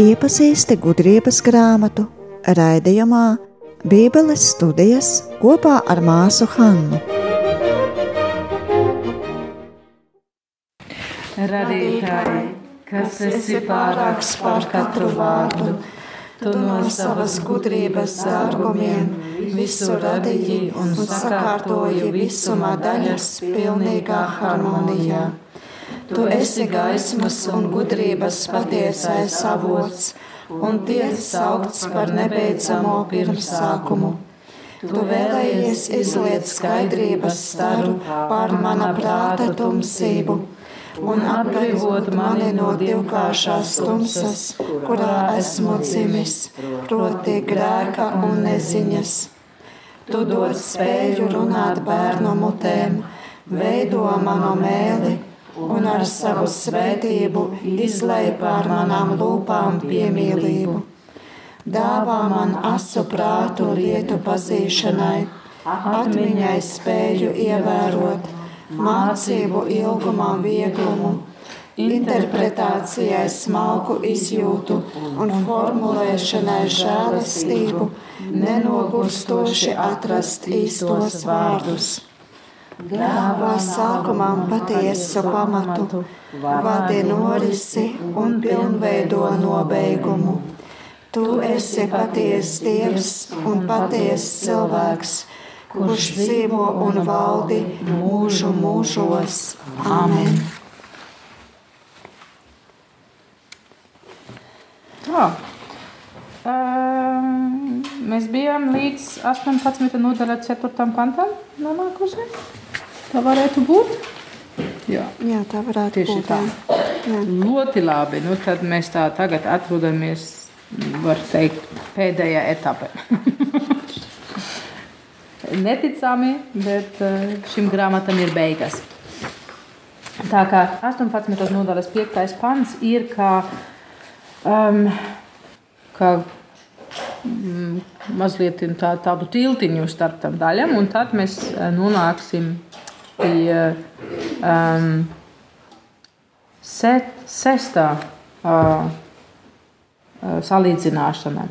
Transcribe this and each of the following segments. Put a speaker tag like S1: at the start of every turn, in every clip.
S1: Iepazīsti gudrības grāmatu raidījumā Bībeles studijas kopā ar māsu Hannu.
S2: Radītāji, kas esi pārāks par katru vārdu, tu no savas gudrības dārgumiem visu radīji un sakārtoji visumā daļas pilnīgā harmonijā. Tu esi gaismas un gudrības patiesais avots, un tiek saukts par nebeidzamo pirmsākumu. Tu vēlējies izliet skaidrības staru pār mana prāta tumsību un atbrīvot mani no divkāršās tumsas, kurā esmu dzimis, proti grēka un neziņas. Tu dod spēju runāt bērnu mutēm, veido manu mēli un ar savu svētību izlai pār manām lūpām piemīlību. Dāvā man asu prātu lietu pazīšanai, atmiņai spēju ievērot, mācību ilgumam vieglumu, interpretācijai smalku izjūtu un formulēšanai žēlastību, nenogurstoši atrast īstos vārdus dāvā sākumam patiesu pamatu, vadi norisi un pilnveido nobeigumu. Tu esi patiesa Dievs un patiesa cilvēks, kurš dzīvo un valdi mūžu mūžos. Amen!
S3: Tā. Uh, mēs bijām līdz 18. nodaļai, 4. pantam nonākuši. Tā varētu būt.
S1: Jā, jā tā varētu
S3: Tieši
S1: būt.
S3: Tā. Jā. Ļoti labi. Nu, tad mēs tā tagad atrodamies, var teikt, pēdējā etapā. Neticami, bet eh, šim grāmatam ir beigas. Tā kā 18. nodaļas 5. pants ir kā, um, kā mm, mazliet tā, tādu tiltiņu starp tam daļām, un tad mēs eh, nonāksim bija um, set, sestā uh, uh, salīdzināšana.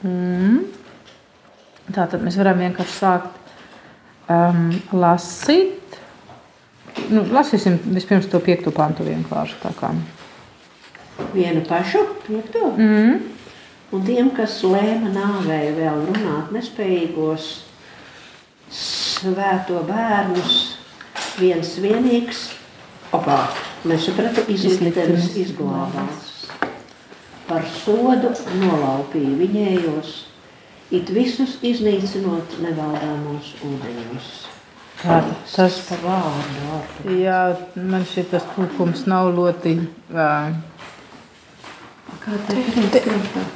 S3: Mm. Tā tad mēs varam vienkārši sākt um, lasīt. Nu, lasīsim vispirms to piekto pantu vienkārši.
S4: Vienu pašu piekto?
S3: Mm.
S4: Un tiem, kas lēma nāvēja vēl runāt nespējīgos, svēto bērnus, viens vienīgs, opā, nesapratu, izliktenis izglābās. Par sodu nolaupīja viņējos, it visus iznīcinot nevaldāmos ūdeņos.
S3: Tā, tas
S4: par vārdu.
S3: Jā, man šī tas tūkums nav ļoti. Uh,
S1: Kā te, te,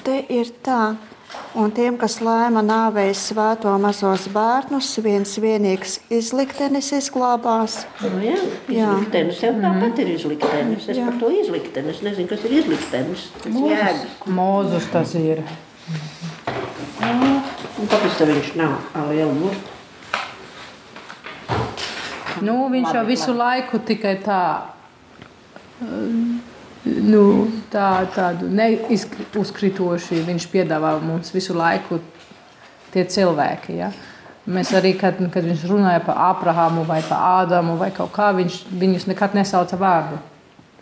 S1: te ir tā, Un tiem, kas lēma nāvēja svēto mazos bērnus, viens vienīgs izliktenis izglābās.
S4: Nu, jā, izliktenis jau tāpat ir izliktenis. Es jā. par to izliktenis nezinu, kas ir izliktenis. Tas jēgas.
S3: Mūzus tas ir.
S4: Un kāpēc tā viņš nav liela burta?
S3: Nu, viņš jau visu laiku tikai tā nu, tā, tādu neuzkritoši viņš piedāvā mums visu laiku tie cilvēki. Ja? Mēs arī, kad, kad viņš runāja par Abrahāmu vai par Ādamu vai kaut kā, viņš viņus nekad nesauca vārdu.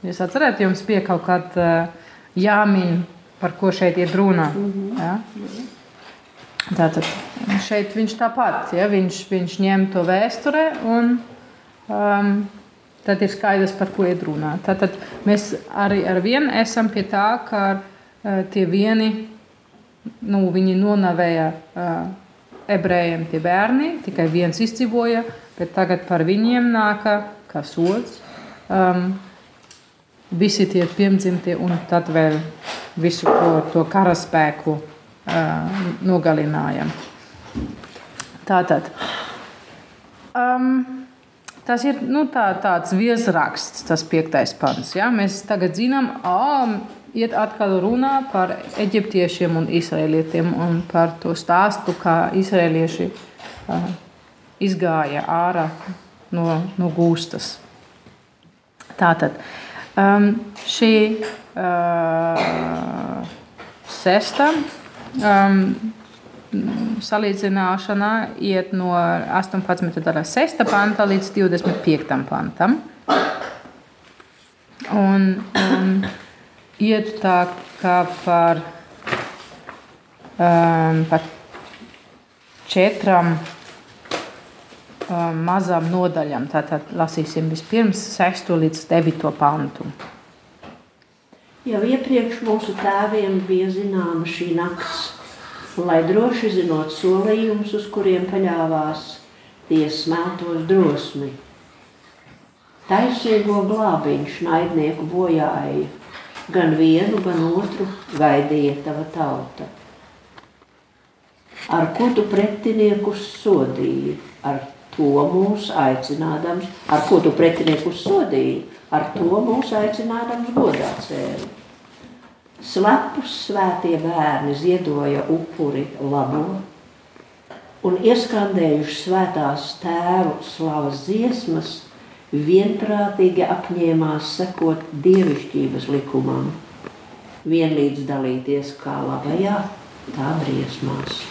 S3: Jūs atcerat, jums bija kaut uh, jāmin, par ko šeit ir runa. Ja? Tātad šeit viņš tāpat, ja? viņš, viņš ņem to vēsturē un um, tad ir skaidrs, par ko ir runa. Tātad mēs arī ar vienu esam pie tā, ka uh, tie vieni nu, nonavēja uh, ebrejiem tie bērni, tikai viens izdzīvoja, bet tagad par viņiem nāk kā sots. Um, visi tie pirmdzimtie un tad vēl visu to, to karaspēku nogalinājam. Tātad. Um, Tas ir nu, tā, tāds viesraksts, tas piektais pants. Ja? Mēs tagad zinām, ka iet atkal runā par eģiptiešiem un izrēlietiem un par to stāstu, kā izrēlieši uh, izgāja ārā no, no gūstas. Tātad um, šī uh, sesta um, salīdzināšana iet no 18. gada 6. panta līdz 25. pantam. Un, un iet tā kā par, um, par četrām um, mazām nodaļām. Tātad lasīsim vispirms 6. līdz 9. pantu.
S4: Jau iepriekš mūsu tēviem bija zināma šī nakts, lai droši zinot solījumus, uz kuriem paļāvās, tie smeltos drosmi. Taisnīgo glābiņš naidnieku bojāja, gan vienu, gan otru gaidīja tava tauta. Ar ko tu pretiniekus sodīji, ar to mūs aicinādams, ar ko tu pretiniekus sodīji, ar to mūs aicinādams godā cēli. Slepus svētie bērni ziedoja upuri labo un ieskandējuši svētās tēvu slavas dziesmas, vienprātīgi apņēmās sekot dievišķības likumam, vienlīdz dalīties kā labajā, tā briesmās.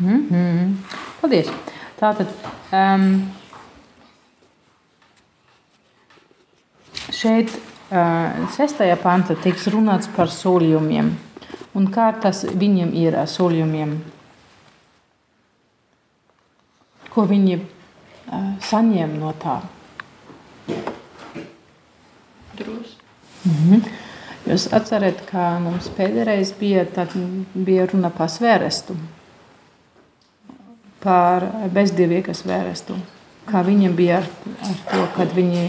S3: Mm -hmm. Paldies! Tātad um, šeit, uh, sestajā pantā, tiks runāts par solījumiem. Un kā tas viņiem ir ar solījumiem? Ko viņi uh, saņem no tā?
S2: Drusku.
S3: Mm -hmm. Jūs atcerat, ka mums pēdējais bija, bija runa par svērestu, par bezdīvīgas svērestu. Kā viņiem bija ar, ar to, kad viņi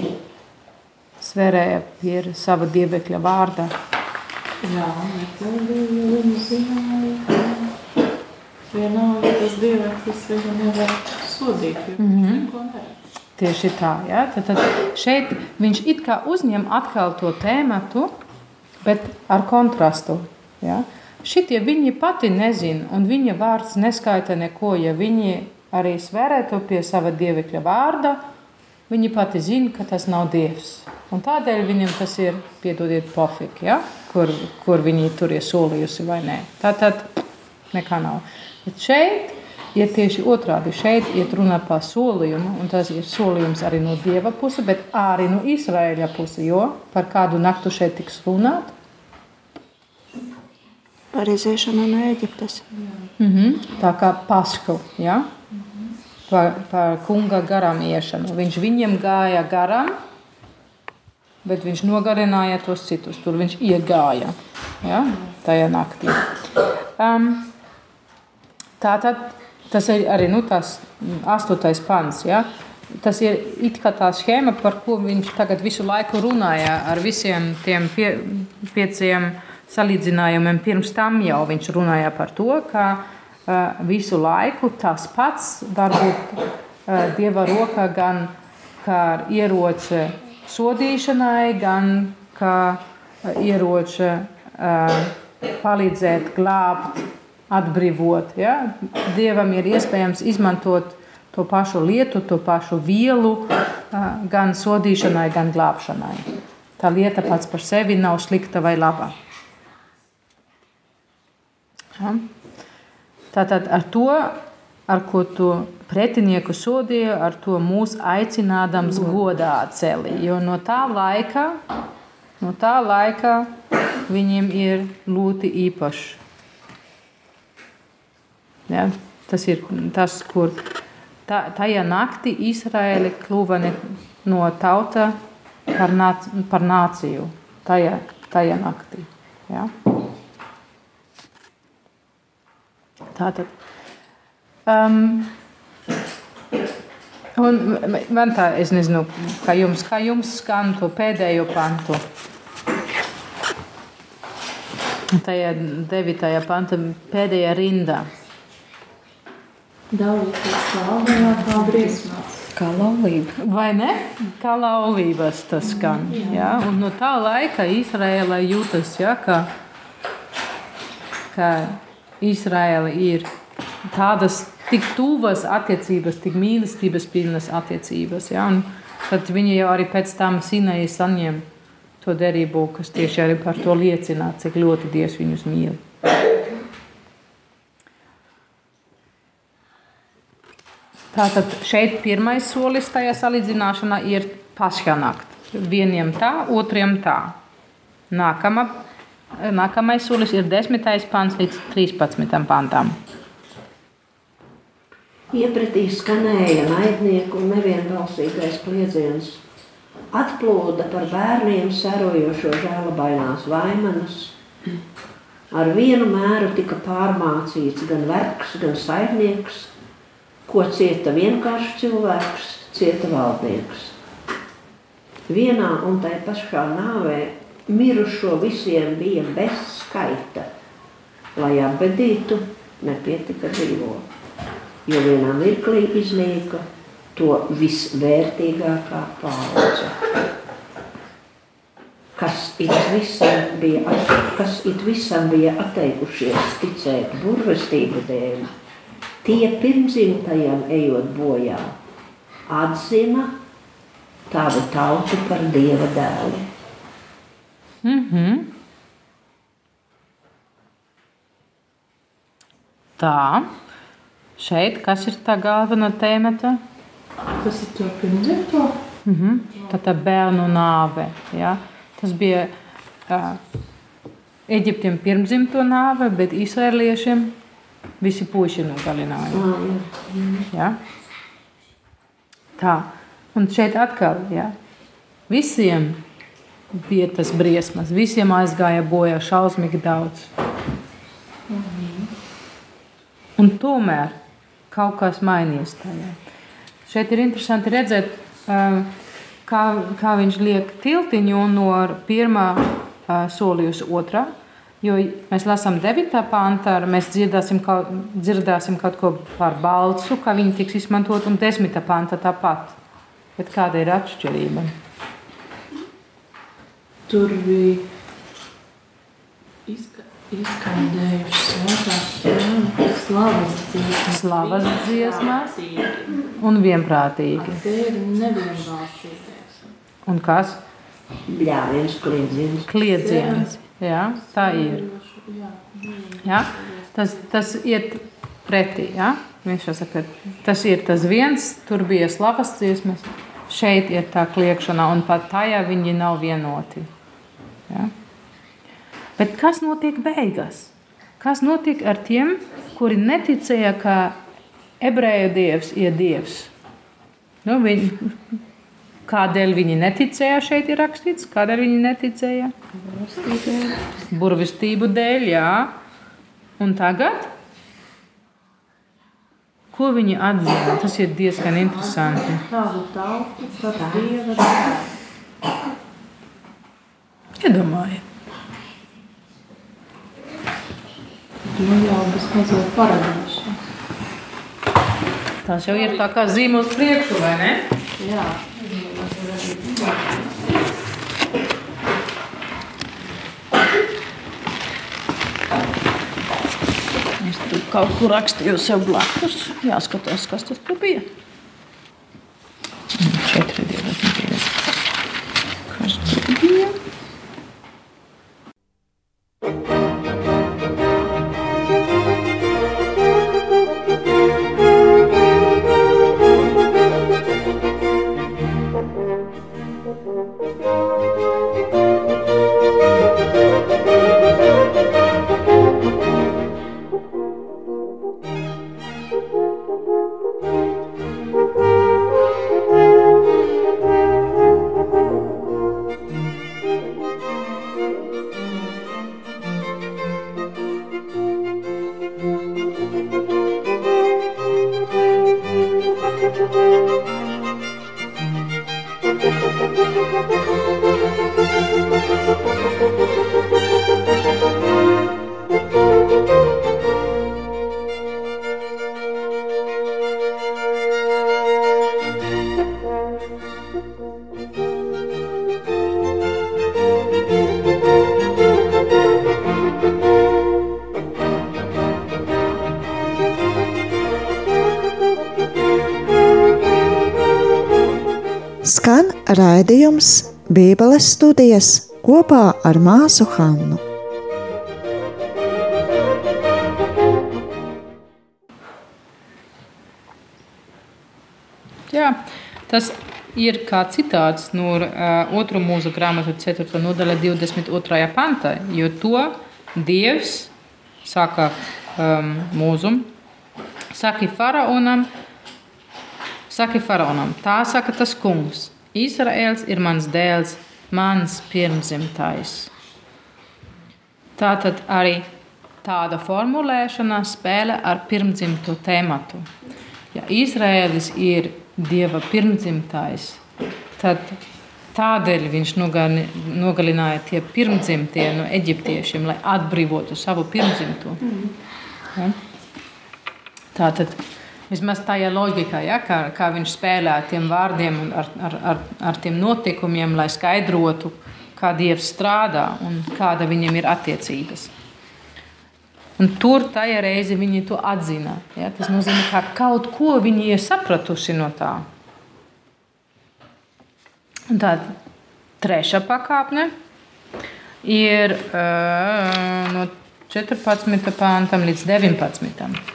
S3: sverēja pie sava dievekļa vārda.
S2: Jā, viņi zināja, ka vienalga tas dieveklis viņu nevar sodīt, jo viņš mm -hmm. neko nevar.
S3: Tieši tā, ja? tad, tad šeit viņš it kā uzņem atkal to tēmatu, bet ar kontrastu. Ja? Šitie viņi pati nezina, un viņa vārds neskaita neko, ja viņi arī sverētu pie sava dievekļa vārda, Viņi pati zina, ka tas nav Dievs. Un tādēļ viņam tas ir, piedodiet, pofīgi, ja? kur, kur viņi tur ir solījusi vai nē. Tā tad nekā nav. Bet šeit ir tieši otrādi. Šeit ir runa par solījumu, un tas ir solījums arī no Dieva puses, bet arī no Izraēļa puses. Jo par kādu naktu šeit tiks runāt?
S1: Par iziešanu no Eģiptes.
S3: Mm -hmm. Tā kā pasku. Ja? par, par kunga garām iešanu. Viņš viņiem gāja garām, bet viņš nogarināja tos citus. Tur viņš iegāja ja, tajā naktī. Um, Tātad tas ir arī nu, tas astotais pants. Ja? Tas ir tā schēma, par ko viņš tagad visu laiku runāja ar visiem tiem pie, pieciem salīdzinājumiem. Pirms tam jau viņš runāja par to, ka Eh, visu laiku tas pats var būt eh, dieva rokā gan kā ieroče sodīšanai, gan kā eh, ieroče palīdzēt glābt, atbrīvot. Ja? Dievam ir iespējams izmantot to pašu lietu, to pašu vielu gan sodīšanai, gan glābšanai. Tā lieta pats par sevi nav slikta vai laba. Ja? Tātad ar to, ar ko tu pretinieku sodīji, ar to mūs aicinādams godā celi. Jo no tā laika, no tā laika viņiem ir ļoti īpašs. Ja, tas ir tas, kur tā, tajā naktī Izraēla kļuva no tauta par, nāc, par nāciju. Tajā, tajā naktī. Ja. Tātad. Um, un man tā, es nezinu, kā jums, kā jums skan to pēdējo pantu. Tajā devītajā pantā pēdējā rindā.
S2: Dalīties kā labajā, kā briesmās.
S3: Kā laulība. Vai ne? Kā laulības tas skan. Ja? Un no tā laika Izraēla jūtas, ja, ka, ka Izraēla ir tādas tik tuvas attiecības, tik mīlestības pilnas attiecības. Ja? Un tad viņi jau arī pēc tam Sinai saņem to derību, kas tieši arī par to liecina, cik ļoti Dievs viņus mīl. Tātad šeit pirmais solis tajā salīdzināšanā ir paškanakt. Vieniem tā, otriem tā. Nākama, nākamais solis ir 10. pāns līdz 13. pantam.
S4: Iepratī skanēja naidnieku un nevienbalsīgais kliedziens. Atplūda par bērniem sarojošo žēlabainās vaimanas. Ar vienu mēru tika pārmācīts gan vergs, gan saimnieks, ko cieta vienkāršs cilvēks, cieta valdnieks. Vienā un tai pašā nāvē mirušo visiem bija bez skaita, lai apbedītu, nepietika dzīvo jo vienā mirklī iznīka to visvērtīgākā paudze. Kas it visam bija, kas it visam bija atteikušies ticēt burvestību dēļ, tie pirmzimtajam ejot bojā, atzina tavu tautu par dieva dēlu.
S3: -hmm. Tā. Šeit, kas ir tā galvenā tēma?
S2: Tas ir to pirmdzimto.
S3: Mm -hmm. Tā tā bērnu nāve. Ja? Tas bija uh, Eģiptiem pirmdzimto nāve, bet izraeliešiem visi puiši nogalināja. Mm. Ja? Tā. Un šeit atkal, ja? visiem bija tas briesmas, visiem aizgāja bojā šausmīgi daudz. Un tomēr kaut kas mainījies tajā. Šeit ir interesanti redzēt, kā, kā viņš liek tiltiņu no pirmā soli uz otrā. Jo mēs lasām 9. pāntā, mēs dzirdēsim kaut, dzirdēsim kaut ko par balsu, kā viņi tiks izmantot, un 10. pāntā tāpat. Bet kāda ir atšķirība?
S2: Tur bija izka izskaidējuši svētās slavas dziesmas.
S3: Slavas dziesmas un vienprātīgi.
S2: Tie ir nevienbalsīgais.
S3: Un kas?
S4: Bļāviens, kliedziens.
S3: Kliedziens. Jā, tā ir. Jā? Tas, tas iet pretī. Jā? Viņš jau saka, tas ir tas viens, tur bija slavas dziesmas, šeit ir tā kliekšana, un pat tajā viņi nav vienoti. Ja? Bet kas notiek beigās? Kas notiek ar tiem, kuri neticēja, ka ebreju dievs ir dievs? Nu, viņi, kādēļ viņi neticēja? Šeit ir rakstīts, kādēļ viņi neticēja? Burvestību dēļ, jā. Un tagad? Ko viņi atzina? Tas ir diezgan interesanti.
S2: Tādu tautu, par dieva dēlu.
S3: Iedomājiet.
S2: Nu jau bez mazliet paradīšana.
S3: Tas jau ir tā kā zīme uz priekšu, vai ne?
S2: Jā.
S3: Es tur kaut kur rakstīju sev blakus. Jāskatās, kas tas tur bija. Četri
S1: raidījums Bībeles studijas kopā ar māsu Hannu.
S3: Jā, tas ir kā citāts no uh, otru mūzu grāmatu 4. nodaļa 22. pantā, jo to Dievs saka um, mūzum, saka faraonam, saka faraonam, tā saka tas kungs, Izraels ir mans dēls, mans pirmzimtais. Tātad arī tāda formulēšana spēlē ar pirmdzimto tēmatu. Ja Izraēlis ir dieva pirmdzimtais, tad tādēļ viņš nogalināja tie pirmdzimtie no eģiptiešiem, lai atbrīvotu savu pirmdzimto. Ja? Tātad vismaz tajā loģikā, ja, kā, kā viņš spēlē ar tiem vārdiem un ar, ar, ar, ar tiem notikumiem, lai skaidrotu, kā Dievs strādā un kāda viņam ir attiecības. Un tur tajā reizē viņi to atzina. Ja? Tas nozīmē, ka kaut ko viņi ir sapratuši no tā. Un tā trešā pakāpne ir uh, no 14. pāntam līdz 19.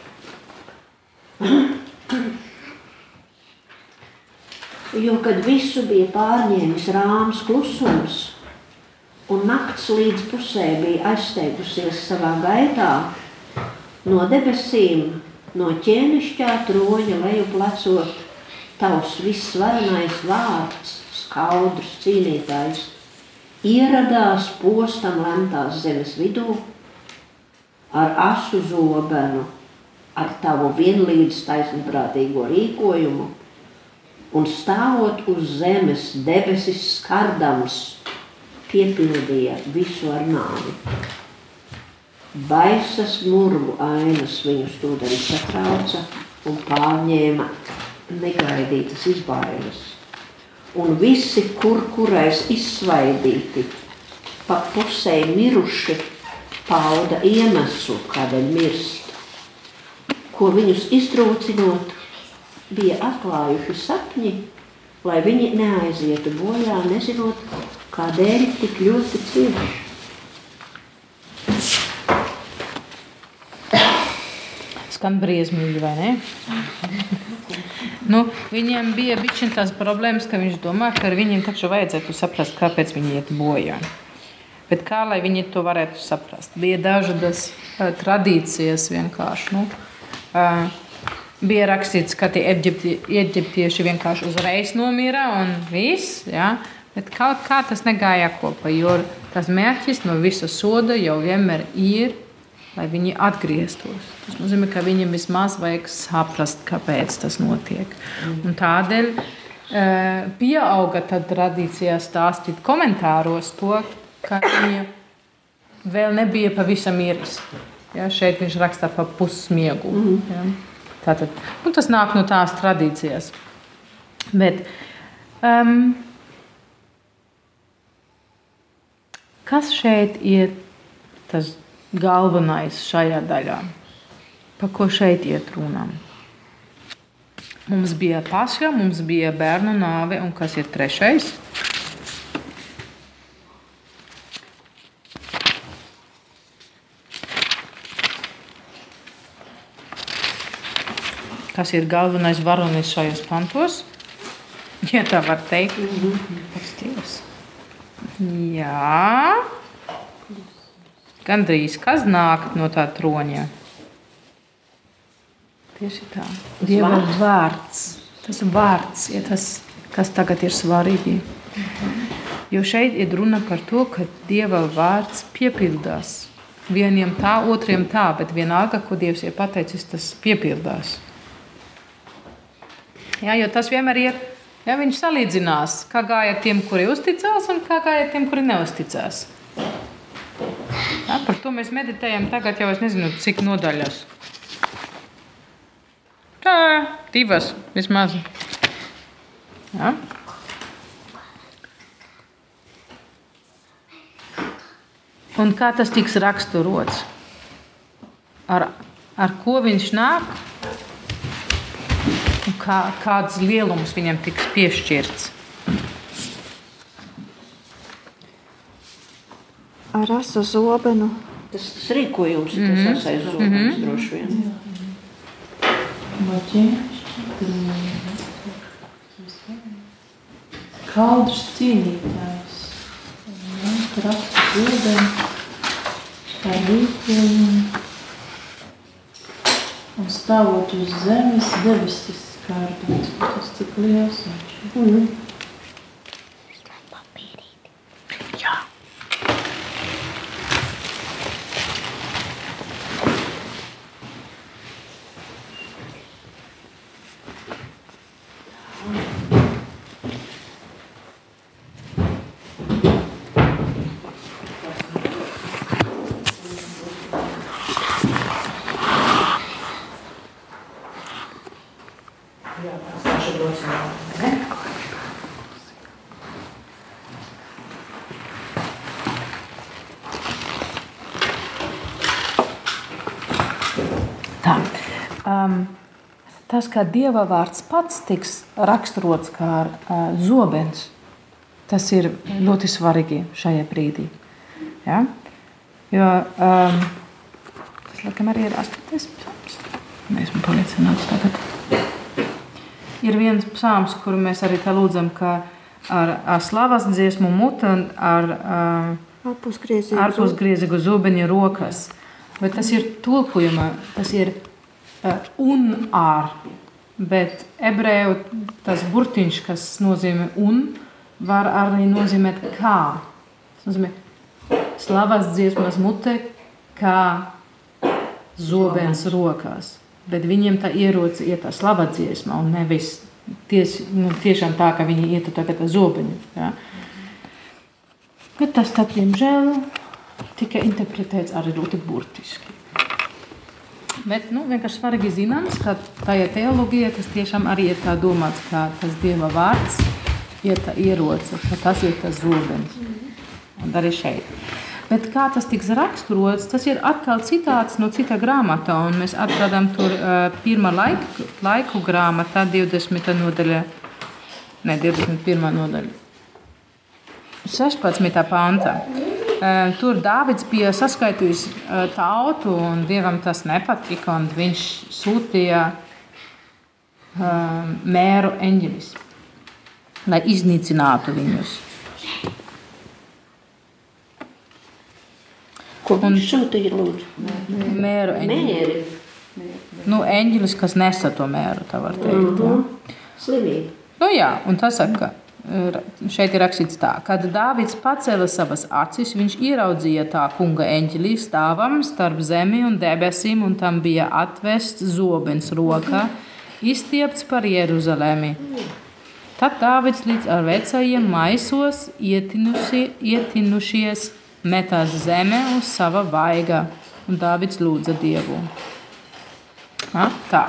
S4: Jo, kad visu bija pārņēmis rāms klusums, un nakts līdz pusē bija aizsteigusies savā gaitā, no debesīm, no ķēnišķā troņa leju plecot, tavs visvarenais vārds, skaudrs cīnītājs, ieradās postam lemtās zemes vidū ar asu zobenu, ar tavu vienlīdz taisnprātīgo rīkojumu un stāvot uz zemes debesis skardams, piepildīja visu ar nāvi. Baisas murgu ainas viņu stūdeni satrauca un pārņēma negaidītas izbailes. Un visi, kur kurais izsvaidīti, pa pusē miruši, pauda iemeslu, kādēļ mirst, ko viņus iztrūcinot, bija atklājuši sapņi, lai viņi neaizietu bojā, nezinot, kādēļ tik ļoti cieši.
S3: Skan briesmīgi, vai ne? nu, viņiem bija bišķiņ tās problēmas, ka viņš domā, ka viņiem taču vajadzētu saprast, kāpēc viņi iet bojā. Bet kā lai viņi to varētu saprast? Bija dažādas uh, tradīcijas vienkārši. Nu, bija rakstīts, ka tie eģipti, eģiptieši vienkārši uzreiz nomira un viss. Ja? Bet kaut kā tas negāja kopā, jo tas mērķis no visa soda jau vienmēr ir lai viņi atgrieztos. Tas nozīmē, ka viņiem vismaz vajag saprast, kāpēc tas notiek. Un tādēļ e, pieauga tradīcijā stāstīt komentāros to, ka viņa vēl nebija pavisam miris. Ja, šeit viņš raksta par pussmiegu. Ja. Tātad, nu, tas nāk no tās tradīcijas. Bet, um, kas šeit ir tas galvenais šajā daļā. Par ko šeit iet runa? Mums bija pasja, mums bija bērnu nāve, un kas ir trešais? Kas ir galvenais varonis šajos pantos? Ja tā var teikt, mm -hmm. Jā, Gandrīz kas nāk no tā troņa. Tieši tā. Dieva vārds. vārds. Tas vārds ir tas, kas tagad ir svarīgi. Jo šeit ir runa par to, ka Dieva vārds piepildās. Vieniem tā, otriem tā, bet vienalga, ko Dievs ir pateicis, tas piepildās. Jā, jo tas vienmēr ir, ja viņš salīdzinās, kā gāja tiem, kuri uzticās un kā gāja tiem, kuri neusticās. Ja, par to mēs meditējam tagad jau es nezinu, cik nodaļas. Tā, divas vismaz. Ja. Un kā tas tiks raksturots? Ar, ar ko viņš nāk? kā, kāds lielums viņam tiks piešķirts.
S1: Ar asu zobenu.
S4: Tas, tas rīkojums ir mm -hmm. tas mhm. asais zobens mm -hmm. droši vien.
S2: Kaldrs cīnītājs. Rakstu zobenu. Tā rīkojuma. Un stāvot uz zemes debesis skārdots. Tas cik liels viņš ir.
S4: Mm.
S3: Tā. Um, tas, kā dieva vārds pats tiks raksturots kā uh, zobens, tas ir ļoti svarīgi šajā brīdī. Ja? Jo um, tas, laikam, arī ir 8. psalms. Esmu pārliecināts tagad. Ir viens psalms, kuru mēs arī tā lūdzam, ka ar, ar slavas dziesmu mutu un ar uh,
S1: Ārpusgriezīgu
S3: zobeni rokas. Bet tas ir tulkojuma, tas ir un ar. Bet ebreju tas burtiņš, kas nozīmē un, var arī nozīmēt kā. Tas nozīmē slavas dziesmas mute, kā zobens rokās. Bet viņiem tā ieroci ir tā slava dziesma un nevis ties, nu, tiešām tā, ka viņi iet tagad ar zobeņu. Ja? Bet tas, tad, diemžēl, tika interpretēts arī ļoti burtiski. Bet nu, vienkārši svarīgi zināms, ka tajā teoloģijā tas tiešām arī ir tā domāts, ka tas Dieva vārds ir tā ieroce, ka tas ir tas zobens. Un arī šeit. Bet kā tas tiks raksturots, tas ir atkal citāts no cita grāmata. un Mēs atradām tur uh, pirmā laiku, laiku grāmatā, 20. nodaļa, ne 21. nodaļa. 16. pānta. Uh, tur Dārvids bija saskaitījis uh, tautu, un dievam tas nepatika. Viņš sūtīja uh, mēru eņģelis, lai iznīcinātu viņus.
S4: Ko viņš sūtīja?
S3: Mēru eņģelis.
S4: Mēri.
S3: Nu, eņģelis, kas nesa to mēru, tā var teikt. Ja?
S4: Slimība.
S3: Nu, jā, un tas saka, ka šeit ir rakstīts tā, kad Dāvids pacēla savas acis, viņš ieraudzīja tā kunga eņģelī stāvam starp zemi un debesīm, un tam bija atvests zobens rokā, izstiepts par Jeruzalemi. Tad Dāvids līdz ar vecajiem maisos ietinuši, ietinušies metās zeme uz sava vaiga, un Dāvids lūdza Dievu. Ja, tā.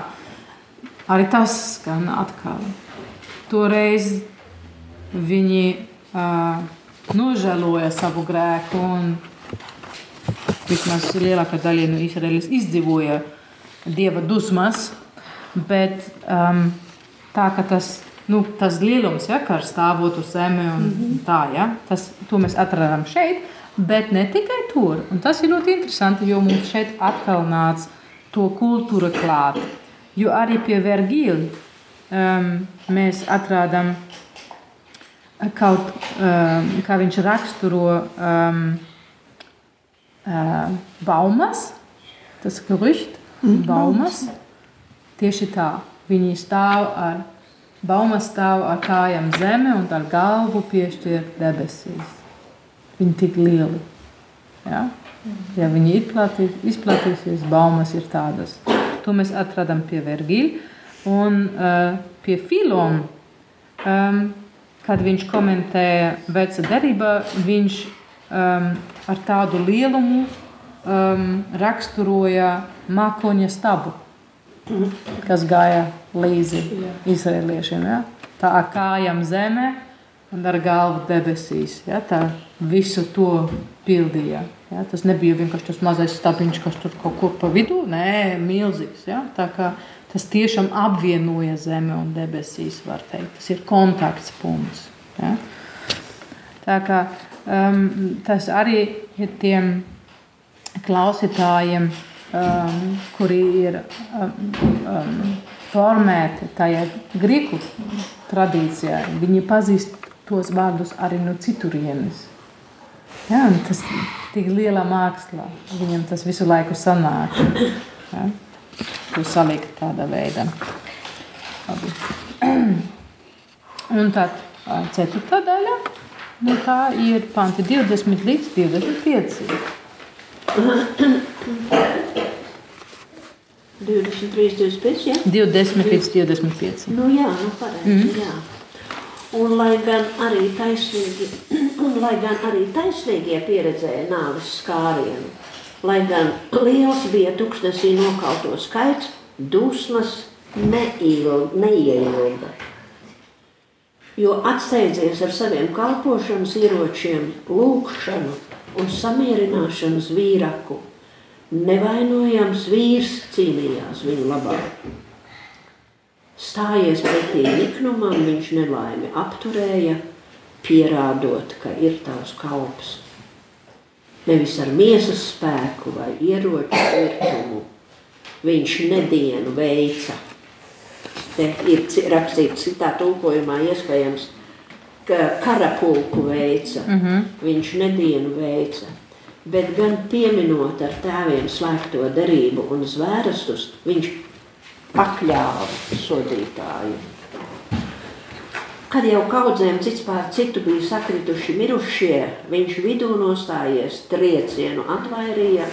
S3: Arī tas skan atkal. Toreiz viņi uh, nožēloja savu grēku, un vismaz lielākā daļa no Izraēlas izdzīvoja dieva dusmas. Bet um, tā kā tas, nu, tas lielums, ja, kā stāvot uz zemi un mm -hmm. tā, ja, tas, to mēs atradām šeit, bet ne tikai tur. Un tas ir ļoti interesanti, jo mums šeit atkal nāca to kultūra klāt. Jo arī pie Vergīla um, mēs atradām kaut um, kā viņš raksturo um, uh, baumas, tas gerücht, baumas. Tieši tā, viņi stāv ar baumas stāv ar kājām zeme un ar galvu piešķir debesīs. Viņi tik lieli. Ja? Ja viņi izplatīs, izplatīsies, baumas ir tādas. To mēs atradām pie Vergīļa un uh, pie Filona. Um, kad viņš komentēja veca derībā, viņš um, ar tādu lielumu um, raksturoja mākoņa stabu, kas gāja līdzi izrēliešiem. Ja? Tā kājām zemē un ar galvu debesīs. Ja? Tā visu to pildīja. Ja? Tas nebija vienkārši tas mazais stabiņš, kas tur kaut kur pa vidu, nē, milzīgs. Ja? Tā kā tas tiešām apvienoja zemi un debesīs, var teikt. Tas ir kontakts punkts. Ja? Tā kā um, tas arī ja tiem klausītājiem, um, kuri ir um, um, formēti tajā grieķu tradīcijā, viņi pazīst tos vārdus arī no citurienes. Ja, tas ir tik liela māksla, viņam tas visu laiku sanāk. Ja, to salikt tādā veidā. Labi. Un tad ceturtā daļa, nu tā ir panti 20 līdz 25.
S4: 23, 25, jā?
S3: 20 līdz 25.
S4: Nu jā, nu pareizi, mm. jā. Un lai gan arī taisnīgi, un lai gan arī taisnīgie pieredzēja nāves skārienu, lai gan liels bija tuksnesī nokauto skaits, dusmas neieilga. Jo atsteidzies ar saviem kalpošanas ieročiem, lūkšanu un samierināšanas vīraku, nevainojams vīrs cīnījās viņu labā. Stājies pretī niknumam, viņš nelaimi apturēja, pierādot, ka ir tavs kalps. Nevis ar miesas spēku vai ieroču virtumu. Viņš nedienu veica. Te ir rakstīts citā tulkojumā iespējams, ka karapulku veica. Mm -hmm. Viņš nedienu veica bet gan pieminot ar tēviem slēgto derību un zvērestus, viņš pakļāva sodītāju. Kad jau kaudzēm cits pār citu bija sakrituši mirušie, viņš vidū nostājies triecienu atvairīja,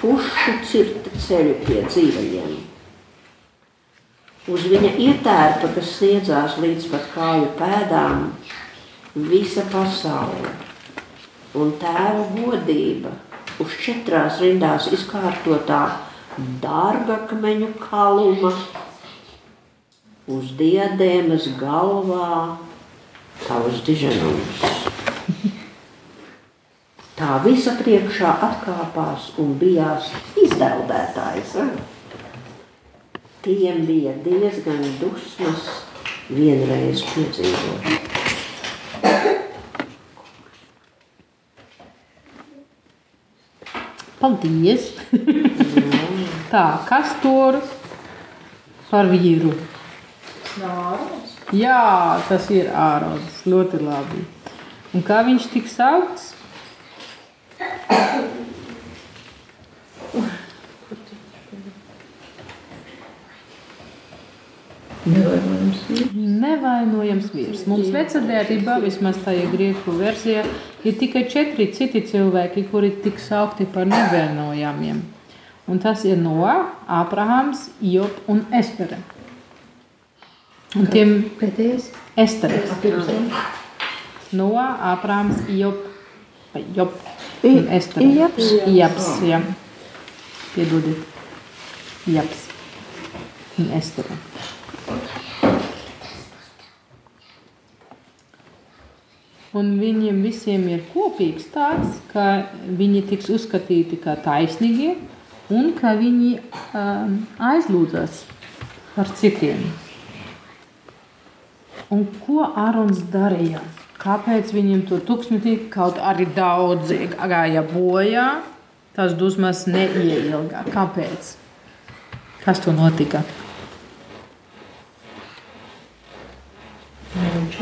S4: pušu cirta ceļu pie dzīvajiem. Uz viņa ietērpa, kas sniedzās līdz pat kāju pēdām, visa pasaule un tēva godība uz četrās rindās izkārtotā dārgakmeņu kaluma, uz diadēmas galvā tavs diženums. Tā visa priekšā atkāpās un bijās izdeldētājs. Tiem bija diezgan dusmas vienreiz piedzīvot.
S3: Paldies! Tā, kas tur par vīru?
S5: Ārons.
S3: Jā, tas ir Ārons. Ļoti labi. Un kā viņš tik saukts?
S5: Nevainojams vīrs.
S3: Nevainojams vīrs. Mums vecadērībā, vismaz tajā grieķu versijā, ir tikai četri citi cilvēki, kuri tik saukti par nevainojamiem. Un tas ir Noa, Abrahams, Job un Estere. Un tiem
S2: Pēdējais.
S3: Estere. Noa, Abrahams, Job, Job un Estere.
S2: Ijaps.
S3: Ijaps, jā. Piedodiet. Ijaps un Estere. Un viņiem visiem ir kopīgs tāds, ka viņi tiks uzskatīti kā taisnīgi un ka viņi um, aizlūdzas par citiem. Un ko Ārons darīja? Kāpēc viņam tur tūkstnesī kaut arī daudz gāja bojā? Tas dusmas neieilga. Kāpēc? Kas tur notika?
S5: Viņš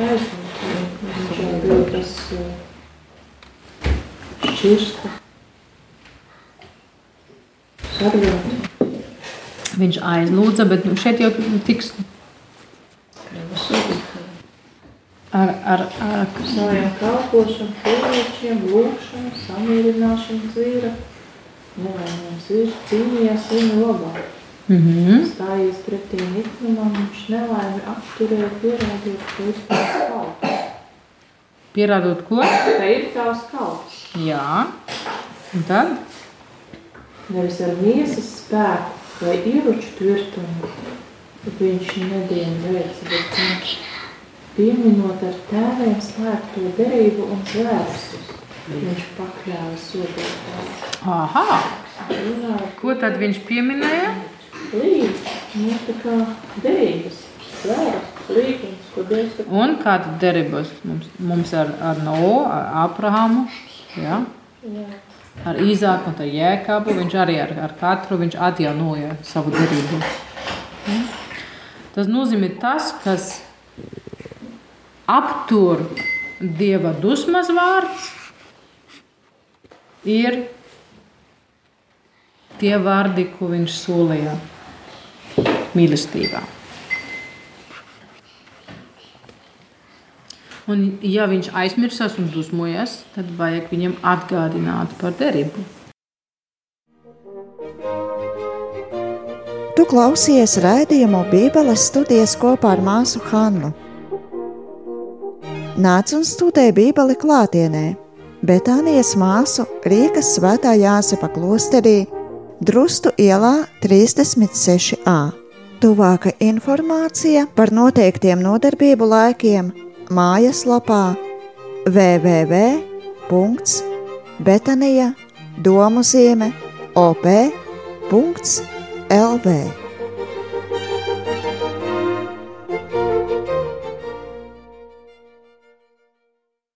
S5: uh, šķirsta. Sargāt.
S3: Viņš aizlūdza, bet nu, šeit jau tiks ar, ar, ar
S5: Saviem kalpošanu, cilvēkiem, lūkšanu, samierināšanu dzīra. Nevainojams vīrs cīnījās viņu labā.
S3: mm -hmm.
S5: Stājies pretī niknumam, viņš nelaimi apturēja pierādot, ka ir tavs kalps.
S3: pierādot ko?
S5: Ka ir tavs kalps.
S3: Jā, un tad
S5: Nevis ar miesas spēku vai ieroču tvirtumu, bet viņš nedienu veica, bet viņš pieminot ar tēviem slēgto derību un zvērstus. Viņš pakļāva sodītāju.
S3: Aha, ko tad viņš pieminēja?
S5: līdz, nu tā kā derības, zvērstus, līgums, ko Dievs tā
S3: Un kāda derības mums, mums ar, ar Noā, ar Abrahamu? Jā,
S2: Jā.
S3: ar Īzāku un ar Jēkabu. Viņš arī ar, ar katru viņš atjaunoja savu derību. Tas nozīmē tas, kas aptur Dieva dusmas vārds, ir tie vārdi, ko viņš solīja mīlestībā. Un, ja viņš aizmirsās un dusmojas, tad vajag viņam atgādināt par derību.
S1: Tu klausies raidījumu Bībeles studijas kopā ar māsu Hannu. Nāc un studē Bībeli klātienē, Betānijas māsu Rīgas svētā Jāsepa klosterī, Drustu ielā 36a. Tuvāka informācija par noteiktiem nodarbību laikiem mājaslapā www.betanija domu zīme op.lv